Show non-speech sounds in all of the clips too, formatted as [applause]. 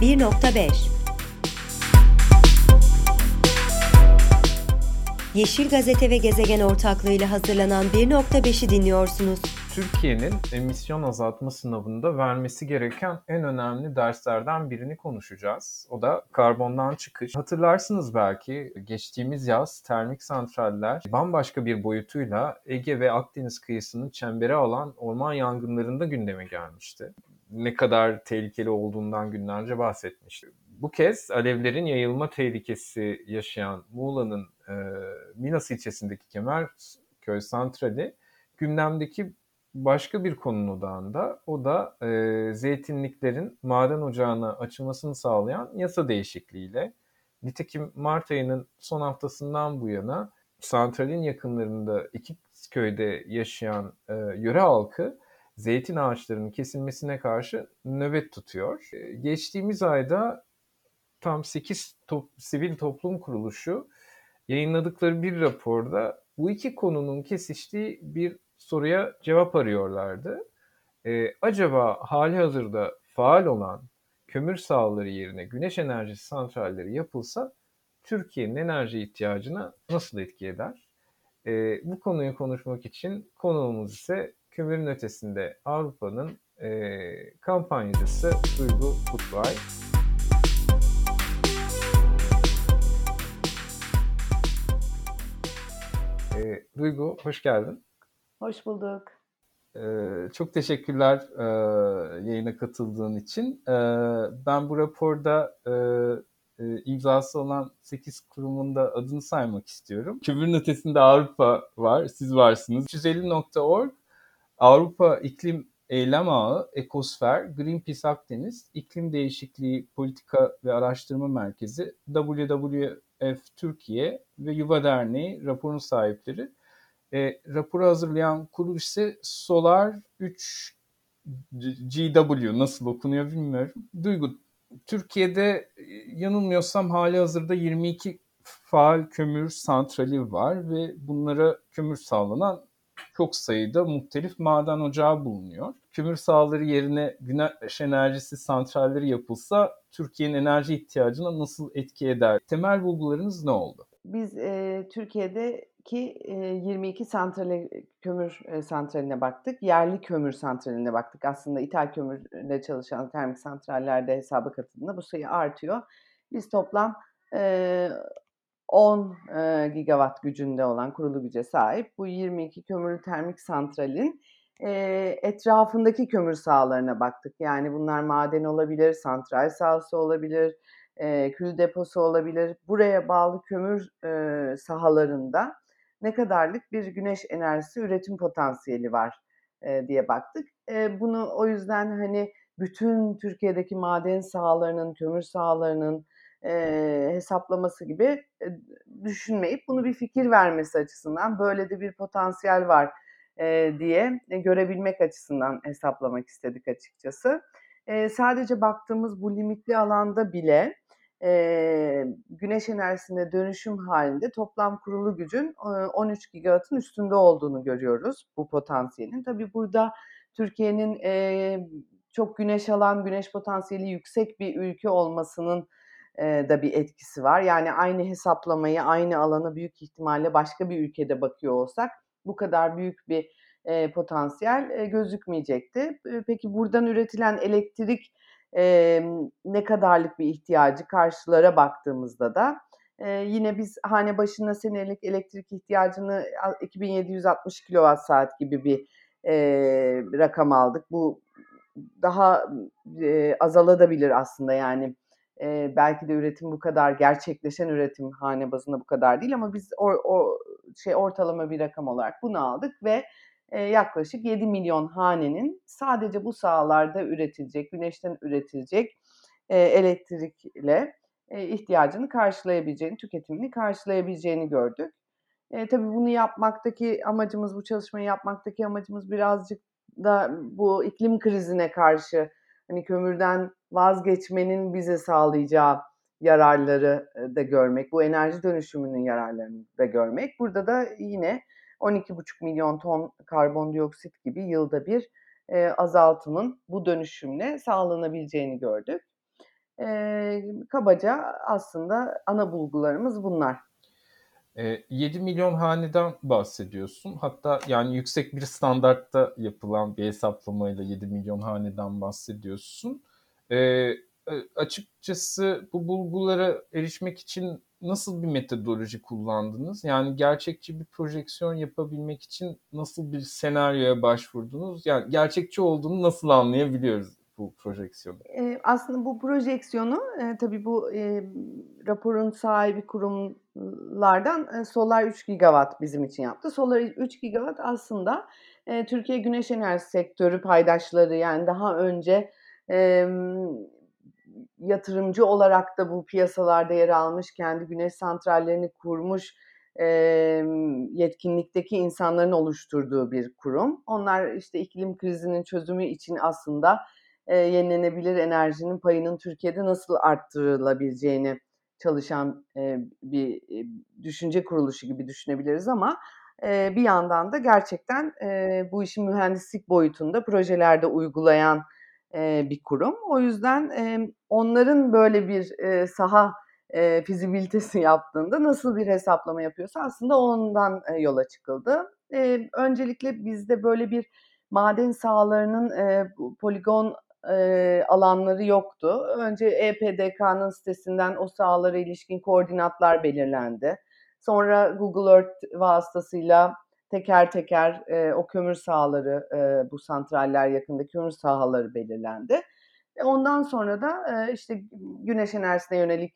1.5 Yeşil Gazete ve Gezegen ortaklığıyla hazırlanan 1.5'i dinliyorsunuz. Türkiye'nin emisyon azaltma sınavında vermesi gereken en önemli derslerden birini konuşacağız. O da karbondan çıkış. Hatırlarsınız belki geçtiğimiz yaz termik santraller bambaşka bir boyutuyla Ege ve Akdeniz kıyısını çembere alan orman yangınlarında gündeme gelmişti. Ne kadar tehlikeli olduğundan günlerce bahsetmişti. Bu kez alevlerin yayılma tehlikesi yaşayan Muğla'nın e, Minas ilçesindeki Kemerköy Santrali gündemdeki başka bir konunun odağında. O da e, zeytinliklerin maden ocağına açılmasını sağlayan yasa değişikliğiyle. Nitekim Mart ayının son haftasından bu yana santralin yakınlarında iki köyde yaşayan e, yöre halkı zeytin ağaçlarının kesilmesine karşı nöbet tutuyor. E, geçtiğimiz ayda tam 8 top, sivil toplum kuruluşu yayınladıkları bir raporda bu iki konunun kesiştiği bir soruya cevap arıyorlardı. Ee, acaba hali hazırda faal olan kömür sahaları yerine güneş enerjisi santralleri yapılsa Türkiye'nin enerji ihtiyacına nasıl etki eder? Ee, bu konuyu konuşmak için konuğumuz ise kömürün ötesinde Avrupa'nın e, kampanyacısı Duygu Kutbay. E, Duygu hoş geldin. Hoş bulduk. Ee, çok teşekkürler e, yayına katıldığın için. E, ben bu raporda e, e, imzası olan 8 kurumun da adını saymak istiyorum. Kömürün ötesinde Avrupa var, siz varsınız. 350.org, Avrupa İklim Eylem Ağı, Ekosfer, Greenpeace Akdeniz, İklim Değişikliği Politika ve Araştırma Merkezi, WWF Türkiye ve Yuva Derneği raporun sahipleri. E, raporu hazırlayan kuruluş ise Solar 3 GW nasıl okunuyor bilmiyorum. Duygu, Türkiye'de e, yanılmıyorsam hali hazırda 22 faal kömür santrali var ve bunlara kömür sağlanan çok sayıda muhtelif maden ocağı bulunuyor. Kömür sahaları yerine güneş enerjisi santralleri yapılsa Türkiye'nin enerji ihtiyacına nasıl etki eder? Temel bulgularınız ne oldu? Biz e, Türkiye'deki e, 22 santrale, kömür e, santraline baktık. Yerli kömür santraline baktık. Aslında ithal kömürle çalışan termik santrallerde hesaba katıldığında bu sayı artıyor. Biz toplam e, 10 e, gigawatt gücünde olan kurulu güce sahip bu 22 kömürlü termik santralin e, etrafındaki kömür sahalarına baktık. Yani bunlar maden olabilir, santral sahası olabilir, e, kül deposu olabilir. Buraya bağlı kömür e, sahalarında ne kadarlık bir güneş enerjisi üretim potansiyeli var e, diye baktık. E, bunu o yüzden hani bütün Türkiye'deki maden sahalarının, kömür sahalarının e, hesaplaması gibi e, düşünmeyip bunu bir fikir vermesi açısından böyle de bir potansiyel var e, diye e, görebilmek açısından hesaplamak istedik açıkçası. E, sadece baktığımız bu limitli alanda bile e, güneş enerjisine dönüşüm halinde toplam kurulu gücün e, 13 gigawattın üstünde olduğunu görüyoruz bu potansiyelin. Tabii burada Türkiye'nin e, çok güneş alan, güneş potansiyeli yüksek bir ülke olmasının da bir etkisi var. Yani aynı hesaplamayı, aynı alanı büyük ihtimalle başka bir ülkede bakıyor olsak bu kadar büyük bir e, potansiyel e, gözükmeyecekti. Peki buradan üretilen elektrik e, ne kadarlık bir ihtiyacı karşılara baktığımızda da e, yine biz hane başına senelik elektrik ihtiyacını 2760 kilowatt saat gibi bir e, rakam aldık. Bu daha e, azalabilir aslında yani e, belki de üretim bu kadar gerçekleşen üretim hane bazında bu kadar değil ama biz o, o şey ortalama bir rakam olarak bunu aldık ve e, yaklaşık 7 milyon hanenin sadece bu sahalarda üretilecek, güneşten üretilecek e, elektrikle e, ihtiyacını karşılayabileceğini, tüketimini karşılayabileceğini gördük. E, tabii bunu yapmaktaki amacımız, bu çalışmayı yapmaktaki amacımız birazcık da bu iklim krizine karşı hani kömürden vazgeçmenin bize sağlayacağı yararları da görmek, bu enerji dönüşümünün yararlarını da görmek. Burada da yine 12,5 milyon ton karbondioksit gibi yılda bir e, azaltımın bu dönüşümle sağlanabileceğini gördük. Eee, kabaca aslında ana bulgularımız bunlar. Eee, 7 milyon haneden bahsediyorsun. Hatta yani yüksek bir standartta yapılan bir hesaplamayla 7 milyon haneden bahsediyorsun. Eee, açıkçası bu bulgulara erişmek için nasıl bir metodoloji kullandınız? Yani gerçekçi bir projeksiyon yapabilmek için nasıl bir senaryoya başvurdunuz? Yani gerçekçi olduğunu nasıl anlayabiliyoruz bu projeksiyonu? Eee, aslında bu projeksiyonu, eee, tabii bu, eee, raporun sahibi kurumlardan, eee, Solar 3 Gigawatt bizim için yaptı. Solar 3 Gigawatt aslında, eee, Türkiye Güneş Enerjisi Sektörü paydaşları yani daha önce, yatırımcı olarak da bu piyasalarda yer almış, kendi güneş santrallerini kurmuş, yetkinlikteki insanların oluşturduğu bir kurum. Onlar işte iklim krizinin çözümü için aslında, eee, yenilenebilir enerjinin payının Türkiye'de nasıl arttırılabileceğini çalışan, eee, bir, eee, düşünce kuruluşu gibi düşünebiliriz ama, eee, bir yandan da gerçekten, bu işin mühendislik boyutunda projelerde uygulayan, bir kurum. O yüzden, onların böyle bir, saha, fizibilitesi [laughs] yaptığında nasıl bir hesaplama yapıyorsa aslında ondan, yola çıkıldı. Öncelikle bizde böyle bir maden sahalarının, poligon, alanları yoktu. Önce EPDK'nın sitesinden o sahalara ilişkin koordinatlar belirlendi. Sonra Google Earth vasıtasıyla teker teker, eee, o kömür sahaları, eee, bu santraller yakında kömür sahaları belirlendi. E, ondan sonra da, eee, işte güneş enerjisine yönelik,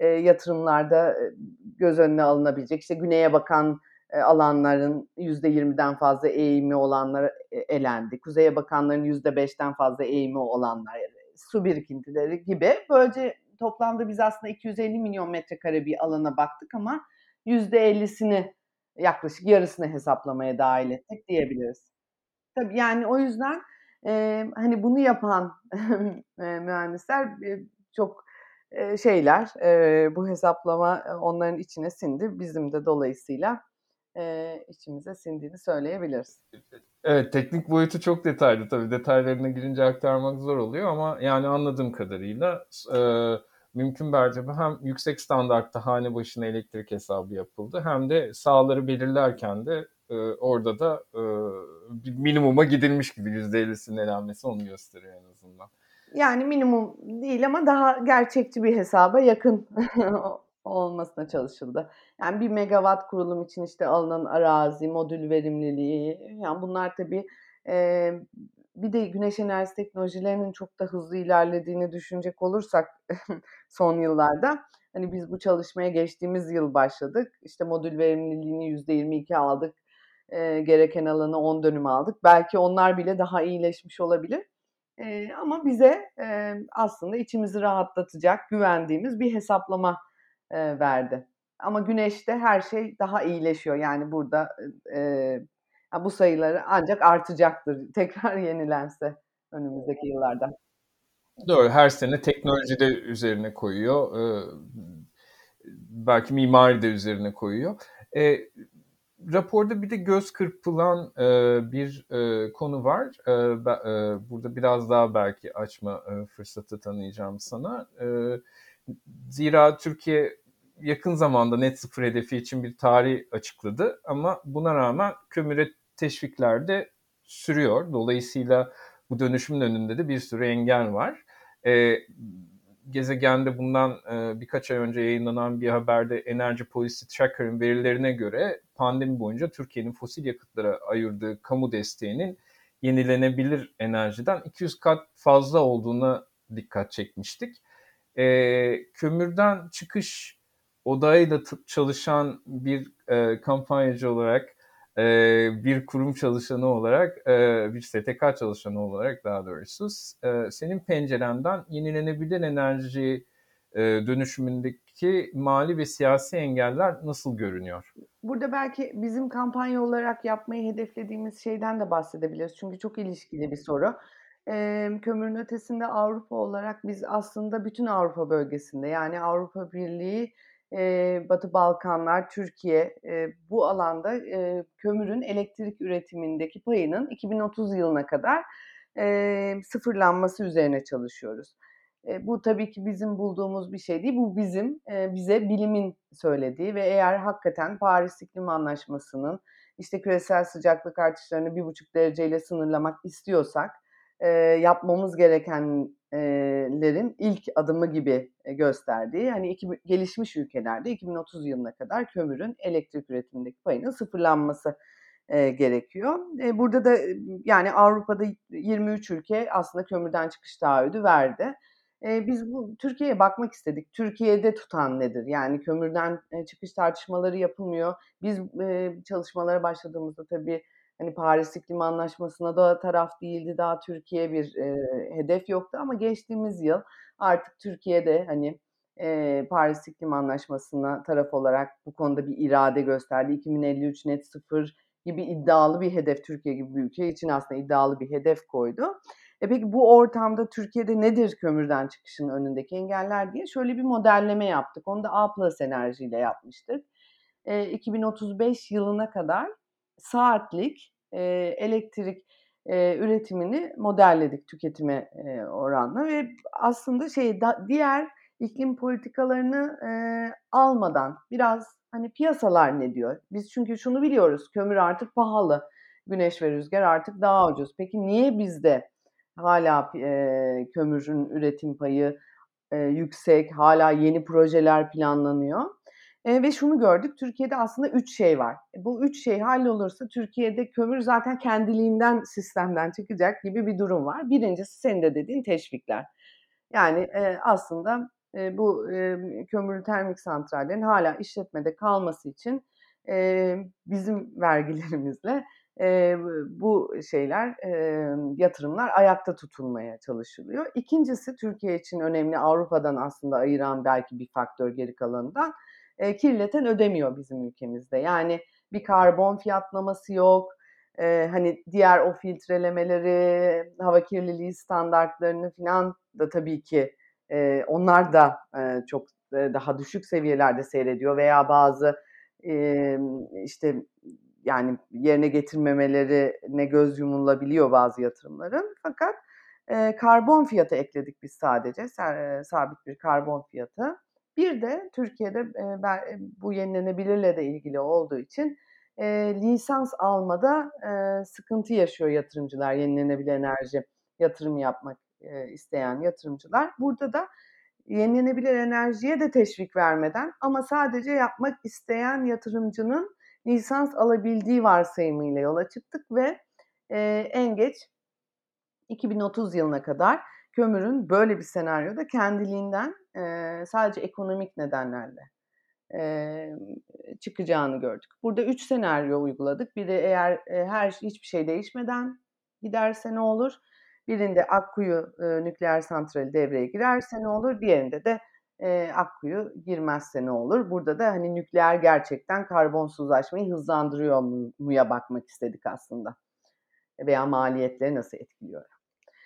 eee, yatırımlarda, eee, göz önüne alınabilecek, işte güneye bakan, eee, alanların %20'den fazla eğimi olanları e elendi. Kuzeye bakanların %5'ten fazla eğimi olanlar, su birikintileri gibi. Böylece toplamda biz aslında 250 milyon metrekare bir alana baktık ama %50'sini yaklaşık yarısını hesaplamaya dâhil ettik diyebiliriz. Tabii, yani o yüzden, eee, hani bunu yapan [laughs] mühendisler, çok, eee, şeyler, eee, bu hesaplama onların içine sindi. Bizim de dolayısıyla, eee, içimize sindiğini söyleyebiliriz. Evet, teknik boyutu çok detaylı tabii. Detaylarına girince aktarmak zor oluyor ama yani anladığım kadarıyla eee, mümkün mertebe hem yüksek standartta hane başına elektrik hesabı yapıldı hem de sahaları belirlerken de, eee, orada da, bir minimuma gidilmiş gibi %50'sinin elenmesi onu gösteriyor en azından. Yani minimum değil ama daha gerçekçi bir hesaba yakın [laughs] olmasına çalışıldı. Yani 1 megawatt kurulum için işte alınan arazi, modül verimliliği, yani bunlar tabii, eee, bir de güneş enerjisi teknolojilerinin çok da hızlı ilerlediğini düşünecek olursak [laughs] son yıllarda, hani biz bu çalışmaya geçtiğimiz yıl başladık. İşte modül verimliliğini %22 aldık. Eee, gereken alanı 10 dönüm aldık. Belki onlar bile daha iyileşmiş olabilir. Eee, ama bize, eee, aslında içimizi rahatlatacak, güvendiğimiz bir hesaplama, eee, verdi. Ama güneşte her şey daha iyileşiyor. Yani burada, eee, ya bu sayıları ancak artacaktır [laughs] tekrar yenilense önümüzdeki yıllarda. Doğru, her sene teknoloji de üzerine koyuyor. Eee, belki mimari de üzerine koyuyor. Eee, raporda bir de göz kırpılan, eee, bir, eee, konu var. Be eee, burada biraz daha belki açma, eee, fırsatı tanıyacağım sana. Eee, zira Türkiye yakın zamanda net sıfır hedefi için bir tarih açıkladı ama buna rağmen kömüre teşvikler de sürüyor. Dolayısıyla bu dönüşümün önünde de bir sürü engel var. Eee, gezegende bundan, eee, birkaç ay önce yayınlanan bir haberde Energy Policy Tracker'ın verilerine göre pandemi boyunca Türkiye'nin fosil yakıtlara ayırdığı kamu desteğinin yenilenebilir enerjiden 200 kat fazla olduğuna dikkat çekmiştik. Eee, kömürden çıkış odağıyla t çalışan bir, eee, kampanyacı olarak, eee, bir kurum çalışanı olarak, eee, bir STK çalışanı olarak daha doğrusu, eee, senin pencerenden yenilenebilir enerji, eee, dönüşümündeki mali ve siyasi engeller nasıl görünüyor? Burada belki bizim kampanya olarak yapmayı hedeflediğimiz şeyden de bahsedebiliriz. Çünkü çok ilişkili bir soru. Emm, kömürün ötesinde Avrupa olarak biz aslında bütün Avrupa bölgesinde yani Avrupa Birliği, eee, Batı Balkanlar, Türkiye, eee, bu alanda, eee, kömürün elektrik üretimindeki payının 2030 yılına kadar, eee, sıfırlanması üzerine çalışıyoruz. E, bu tabii ki bizim bulduğumuz bir şey değil. Bu bizim e, bize bilimin söylediği ve eğer hakikaten Paris İklim Anlaşması'nın işte küresel sıcaklık artışlarını bir buçuk dereceyle sınırlamak istiyorsak e, yapmamız gerekenlerin ilk adımı gibi gösterdiği hani iki, gelişmiş ülkelerde 2030 yılına kadar kömürün elektrik üretimindeki payının sıfırlanması e, gerekiyor. E, burada da yani Avrupa'da 23 ülke aslında kömürden çıkış taahhüdü verdi. E, biz bu Türkiye'ye bakmak istedik. Türkiye'de tutan nedir? Yani kömürden e, çıkış tartışmaları yapılmıyor. Biz e, çalışmalara başladığımızda tabii hani Paris İklim Anlaşması'na da taraf değildi. Daha Türkiye bir e, hedef yoktu ama geçtiğimiz yıl artık Türkiye'de hani e, Paris İklim Anlaşması'na taraf olarak bu konuda bir irade gösterdi. 2053 net sıfır gibi iddialı bir hedef Türkiye gibi bir ülke için aslında iddialı bir hedef koydu. E peki bu ortamda Türkiye'de nedir kömürden çıkışın önündeki engeller diye şöyle bir modelleme yaptık. Onu da A Plus enerjiyle yapmıştık. E, 2035 yılına kadar saatlik e, elektrik e, üretimini modelledik tüketime e, oranla ve aslında şey da, diğer iklim politikalarını e, almadan biraz hani piyasalar ne diyor? Biz çünkü şunu biliyoruz kömür artık pahalı, güneş ve rüzgar artık daha ucuz. Peki niye bizde hala e, kömürün üretim payı e, yüksek, hala yeni projeler planlanıyor? E, ve şunu gördük, Türkiye'de aslında üç şey var. E, bu üç şey hallolursa Türkiye'de kömür zaten kendiliğinden sistemden çıkacak gibi bir durum var. Birincisi senin de dediğin teşvikler. Yani e, aslında e, bu e, kömürlü termik santrallerin hala işletmede kalması için e, bizim vergilerimizle e, bu şeyler, e, yatırımlar ayakta tutulmaya çalışılıyor. İkincisi Türkiye için önemli, Avrupa'dan aslında ayıran belki bir faktör geri kalanından, e, kirleten ödemiyor bizim ülkemizde. Yani bir karbon fiyatlaması yok, e, hani diğer o filtrelemeleri, hava kirliliği standartlarını falan da tabii ki e, onlar da e, çok e, daha düşük seviyelerde seyrediyor veya bazı e, işte yani yerine getirmemelerine göz yumulabiliyor bazı yatırımların. Fakat e, karbon fiyatı ekledik biz sadece, e, sabit bir karbon fiyatı. Bir de Türkiye'de bu yenilenebilirle de ilgili olduğu için lisans almada sıkıntı yaşıyor yatırımcılar, yenilenebilir enerji yatırım yapmak isteyen yatırımcılar. Burada da yenilenebilir enerjiye de teşvik vermeden ama sadece yapmak isteyen yatırımcının lisans alabildiği varsayımıyla yola çıktık ve en geç 2030 yılına kadar kömürün böyle bir senaryoda kendiliğinden e, sadece ekonomik nedenlerle e, çıkacağını gördük. Burada üç senaryo uyguladık. Biri eğer e, her hiçbir şey değişmeden giderse ne olur? Birinde Akkuyu e, nükleer santrali devreye girerse ne olur? Diğerinde de e, Akkuyu girmezse ne olur? Burada da hani nükleer gerçekten karbonsuzlaşmayı hızlandırıyor mu, muya bakmak istedik aslında. Veya maliyetleri nasıl etkiliyor?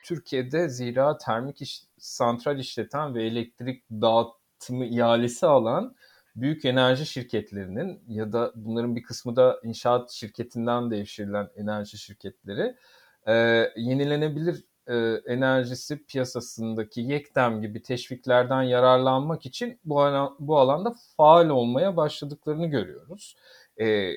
Türkiye'de zira termik iş, santral işleten ve elektrik dağıtımı ihalesi alan büyük enerji şirketlerinin ya da bunların bir kısmı da inşaat şirketinden devşirilen enerji şirketleri e, yenilenebilir e, enerjisi piyasasındaki yektem gibi teşviklerden yararlanmak için bu, alan, bu alanda faal olmaya başladıklarını görüyoruz. E,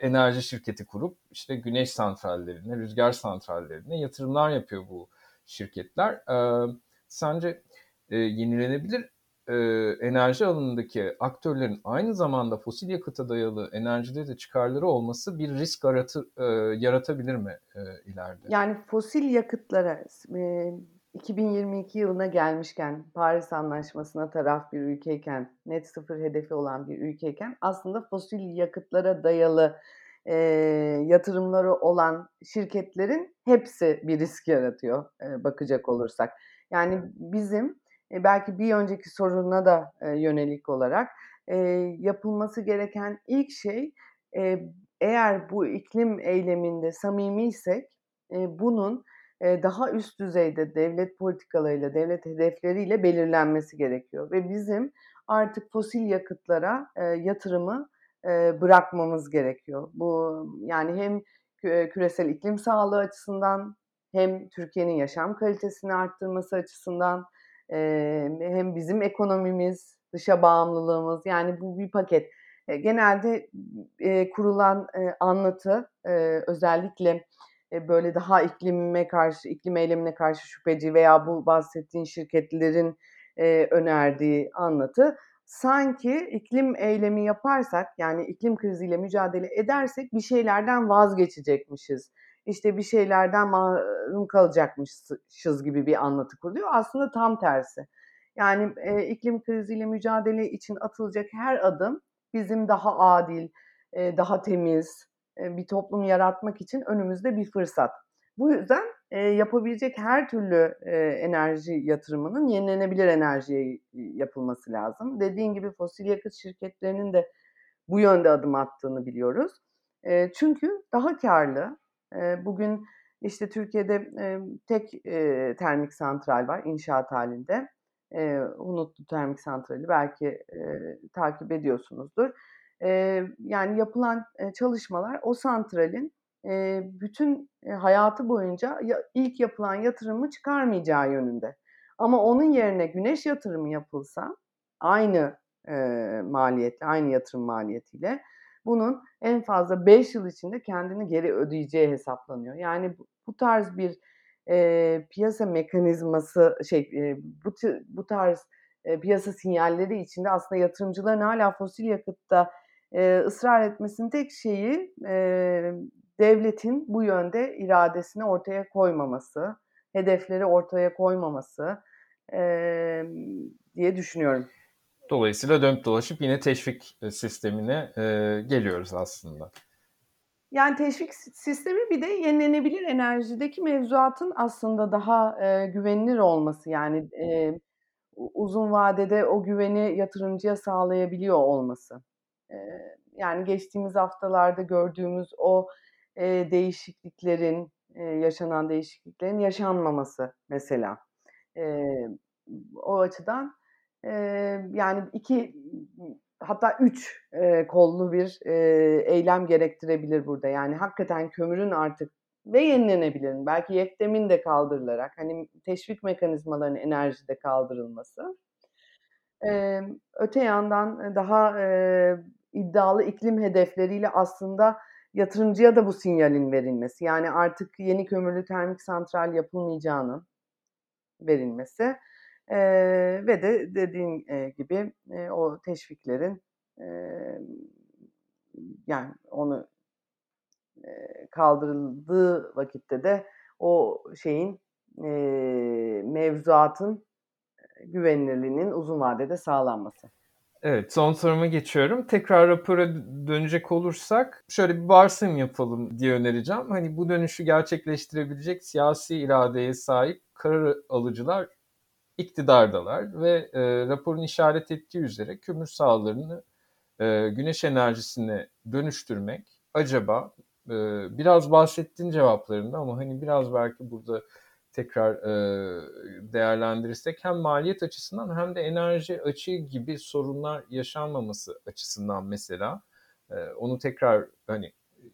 enerji şirketi kurup işte güneş santrallerine, rüzgar santrallerine yatırımlar yapıyor bu şirketler. E, sence e, yenilenebilir e, enerji alanındaki aktörlerin aynı zamanda fosil yakıta dayalı enerjide de çıkarları olması bir risk aratı, e, yaratabilir mi e, ileride? Yani fosil yakıtlara e, 2022 yılına gelmişken Paris Anlaşması'na taraf bir ülkeyken, net sıfır hedefi olan bir ülkeyken aslında fosil yakıtlara dayalı e, yatırımları olan şirketlerin hepsi bir risk yaratıyor e, bakacak olursak. Yani bizim e, belki bir önceki soruna da e, yönelik olarak e, yapılması gereken ilk şey e, eğer bu iklim eyleminde samimiysek e, bunun daha üst düzeyde devlet politikalarıyla, devlet hedefleriyle belirlenmesi gerekiyor ve bizim artık fosil yakıtlara e, yatırımı e, bırakmamız gerekiyor. Bu yani hem küresel iklim sağlığı açısından hem Türkiye'nin yaşam kalitesini arttırması açısından hem bizim ekonomimiz, dışa bağımlılığımız yani bu bir paket. Eee, genelde, kurulan, anlatı, özellikle, böyle daha iklime karşı, iklim eylemine karşı şüpheci veya bu bahsettiğin şirketlerin, eee, önerdiği anlatı sanki iklim eylemi yaparsak, yani iklim kriziyle mücadele edersek bir şeylerden vazgeçecekmişiz, işte bir şeylerden mahrum kalacakmışız gibi bir anlatı kuruluyor. Aslında tam tersi. Yani, eee, iklim kriziyle mücadele için atılacak her adım bizim daha adil, eee, daha temiz, bir toplum yaratmak için önümüzde bir fırsat. Bu yüzden, eee, yapabilecek her türlü, eee, enerji yatırımının yenilenebilir enerjiye yapılması lazım. Dediğin gibi fosil yakıt şirketlerinin de bu yönde adım attığını biliyoruz. Çünkü daha kârlı. Eee, bugün, işte, Türkiye'de, tek, termik santral var inşaat. Eee, Hunutlu Termik Santrali belki, takip ediyorsunuzdur. Eee, yani yapılan, eee, çalışmalar o santralin, eee, bütün, eee, hayatı boyunca ya ilk yapılan yatırımı çıkarmayacağı yönünde. Ama onun yerine güneş yatırımı yapılsa aynı, eee, maliyetle, aynı yatırım maliyetiyle bunun en fazla 5 yıl içinde kendini geri ödeyeceği hesaplanıyor. Yani bu tarz bir, eee, piyasa mekanizması şey, eee, bu bu tarz, eee, piyasa sinyalleri içinde aslında yatırımcıların hâlâ fosil yakıtta, eee, ısrar etmesinin tek şeyi, eee, devletin bu yönde iradesini ortaya koymaması, hedefleri ortaya koymaması, emm, diye düşünüyorum. Dolayısıyla dönüp dolaşıp yine teşvik, sistemine, eee, geliyoruz aslında. Yani teşvik si sistemi bir de yenilenebilir enerjideki mevzuatın aslında daha, eee, güvenilir olması. Yani, u uzun vadede o güveni yatırımcıya sağlayabiliyor olması. Yani geçtiğimiz haftalarda gördüğümüz o, eee, değişikliklerin, eee, yaşanan değişikliklerin yaşanmaması mesela. Eee, o açıdan, eee, yani 2 hatta 3 eee, kollu bir, eee, eylem gerektirebilir burada. Yani hakikaten kömürün artık ve yenilenebilirin belki YEKDEM'in de kaldırılarak, hani, teşvik mekanizmalarının enerjide kaldırılması. Emm, öte yandan, daha, eee, iddialı iklim hedefleriyle aslında yatırımcıya da bu sinyalin verilmesi. Yani artık yeni kömürlü termik santral yapılmayacağının verilmesi, eee, ve de dediğin, eee, gibi, eee, o teşviklerin, emm, yani onu, eee, kaldırıldığı vakitte de o şeyin, eee, mevzuatın, eee, güvenilirliğinin uzun vadede sağlanması. Evet, son soruma geçiyorum. Tekrar rapora dö dönecek olursak şöyle bir varsayım yapalım diye önereceğim. Hani bu dönüşü gerçekleştirebilecek siyasi iradeye sahip karar alıcılar iktidardalar ve, eee, raporun işaret ettiği üzere kömür sahalarını, eee, güneş enerjisine dönüştürmek acaba, eee, biraz bahsettin cevaplarında ama, hani, biraz belki burada tekrar, eee, değerlendirirsek hem maliyet açısından hem de enerji açığı gibi sorunlar yaşanmaması açısından mesela, eee, onu tekrar, hani,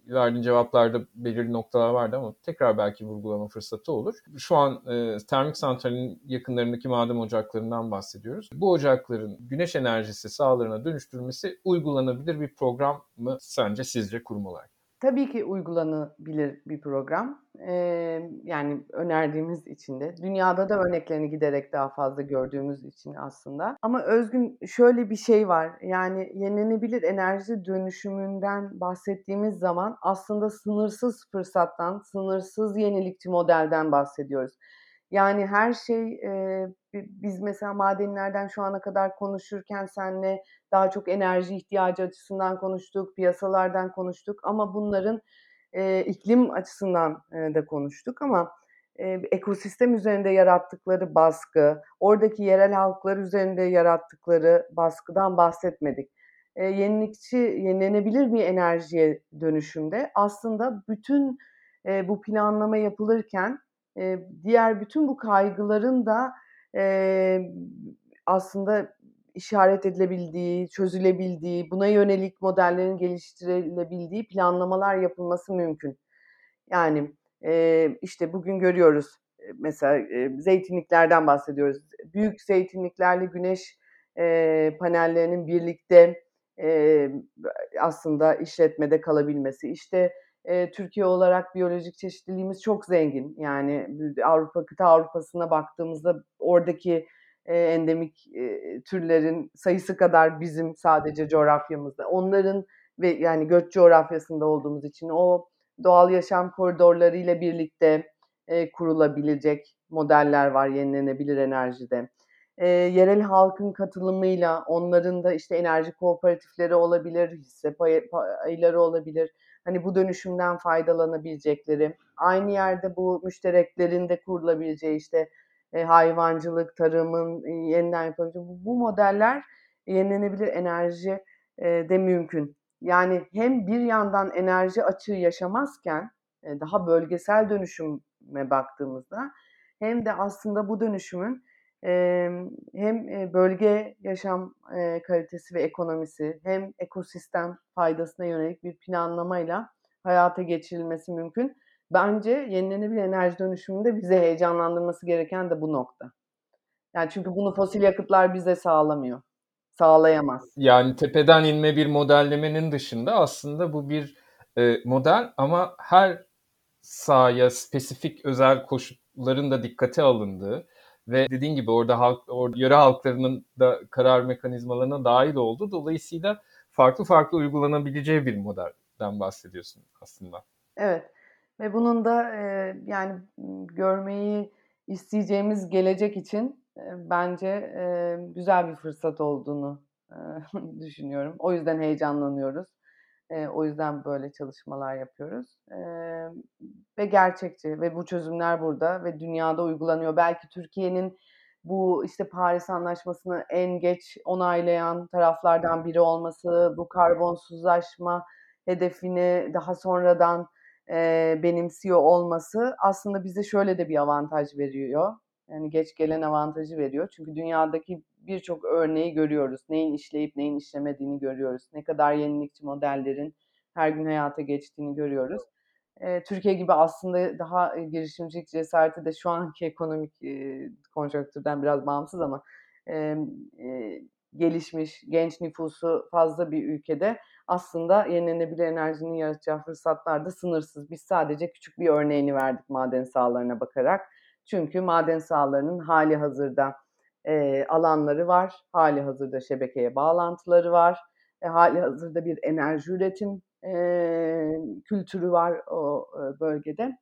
verdiğin cevaplarda belirli noktalar vardı ama tekrar belki vurgulama fırsatı olur. Şu an, eee, termik santralin yakınlarındaki maden ocaklarından bahsediyoruz. Bu ocakların güneş enerjisi sahalarına dönüştürülmesi uygulanabilir bir program mı sence, sizce kurum olarak? Tabii ki uygulanabilir bir program. Emm, yani önerdiğimiz için de. Dünyada da örneklerini giderek daha fazla gördüğümüz için aslında. Ama Özgün şöyle bir şey var, yani yenilenebilir enerji dönüşümünden bahsettiğimiz zaman aslında sınırsız fırsattan, sınırsız yenilikçi modelden bahsediyoruz. Yani her şey, bi biz mesela madenlerden şu ana kadar konuşurken seninle daha çok enerji ihtiyacı açısından konuştuk, piyasalardan konuştuk ama bunların, eee, iklim açısından, eee, da konuştuk ama, eee, ekosistem üzerinde yarattıkları baskı, oradaki yerel halklar üzerinde yarattıkları baskıdan bahsetmedik. Eee, yenilikçi, yenilenebilir bir enerjiye dönüşümde aslında bütün, eee, bu planlama yapılırken, eee, diğer bütün bu kaygıların da, eee, aslında işaret edilebildiği, çözülebildiği, buna yönelik modellerin geliştirilebildiği planlamalar yapılması mümkün. Yani, eee, işte bugün görüyoruz, mesela, eee, zeytinliklerden bahsediyoruz. büyük zeytinliklerle güneş e, panellerinin birlikte e, aslında işletmede kalabilmesi. İşte Türkiye olarak biyolojik çeşitliliğimiz çok zengin. Yani Avrupa kıta Avrupa'sına baktığımızda oradaki endemik türlerin sayısı kadar bizim sadece coğrafyamızda. Onların ve yani göç coğrafyasında olduğumuz için o doğal yaşam koridorları ile birlikte kurulabilecek modeller var yenilenebilir enerjide. E, yerel halkın katılımıyla onların da işte enerji kooperatifleri olabilir, hisse pay, payları olabilir. Hani bu dönüşümden faydalanabilecekleri, aynı yerde bu müştereklerin de kurulabileceği işte e, hayvancılık, tarımın e, yeniden yapabileceği bu, bu modeller yenilenebilir enerji e, de mümkün. Yani hem bir yandan enerji açığı yaşamazken e, daha bölgesel dönüşüme baktığımızda hem de aslında bu dönüşümün hem bölge yaşam kalitesi ve ekonomisi hem ekosistem faydasına yönelik bir planlamayla hayata geçirilmesi mümkün. Bence yenilenebilir enerji dönüşümünde bize heyecanlandırması gereken de bu nokta. Yani çünkü bunu fosil yakıtlar bize sağlamıyor. Sağlayamaz. Yani tepeden inme bir modellemenin dışında aslında bu bir e, model ama her sahaya spesifik özel koşulların da dikkate alındığı ve dediğin gibi orada halk, orada yöre halklarının da karar mekanizmalarına dahil oldu. Dolayısıyla farklı farklı uygulanabileceği bir modelden bahsediyorsun aslında. Evet. Ve bunun da e, yani görmeyi isteyeceğimiz gelecek için e, bence e, güzel bir fırsat olduğunu e, [laughs] düşünüyorum. O yüzden heyecanlanıyoruz. E, o yüzden böyle çalışmalar yapıyoruz. E, ve gerçekçi ve bu çözümler burada ve dünyada uygulanıyor. Belki Türkiye'nin bu işte Paris Anlaşması'nı en geç onaylayan taraflardan biri olması, bu karbonsuzlaşma hedefini daha sonradan e, benimsiyor olması aslında bize şöyle de bir avantaj veriyor. Yani geç gelen avantajı veriyor. Çünkü dünyadaki birçok örneği görüyoruz. Neyin işleyip neyin işlemediğini görüyoruz. Ne kadar yenilikçi modellerin her gün hayata geçtiğini görüyoruz. E, Türkiye gibi aslında daha e, girişimcilik cesareti de şu anki ekonomik e, konjonktürden biraz bağımsız ama e, e, gelişmiş, genç nüfusu fazla bir ülkede aslında yenilenebilir enerjinin yaratacağı fırsatlar da sınırsız. Biz sadece küçük bir örneğini verdik maden sahalarına bakarak. Çünkü maden sahalarının hali hazırda e, alanları var, hali hazırda şebekeye bağlantıları var, e, hali hazırda bir enerji üretim e, kültürü var o e, bölgede.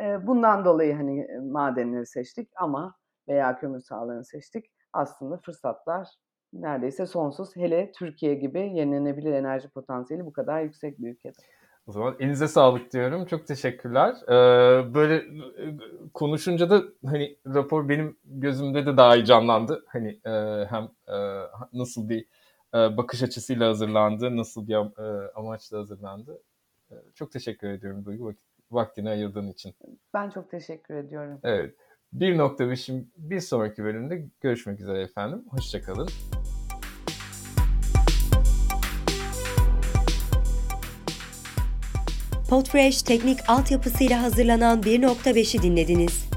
E, bundan dolayı hani madenleri seçtik ama veya kömür sahalarını seçtik. Aslında fırsatlar neredeyse sonsuz. Hele Türkiye gibi yenilenebilir enerji potansiyeli bu kadar yüksek bir ülkede. O zaman elinize sağlık diyorum. Çok teşekkürler. Ee, böyle konuşunca da hani rapor benim gözümde de daha iyi canlandı. Hani e, hem e, nasıl bir e, bakış açısıyla hazırlandı, nasıl bir e, amaçla hazırlandı. E, çok teşekkür ediyorum Duygu vaktini ayırdığın için. Ben çok teşekkür ediyorum. Evet. Bir nokta beşin bir sonraki bölümde görüşmek üzere efendim. Hoşçakalın. Podfresh teknik altyapısıyla hazırlanan 1.5'i dinlediniz.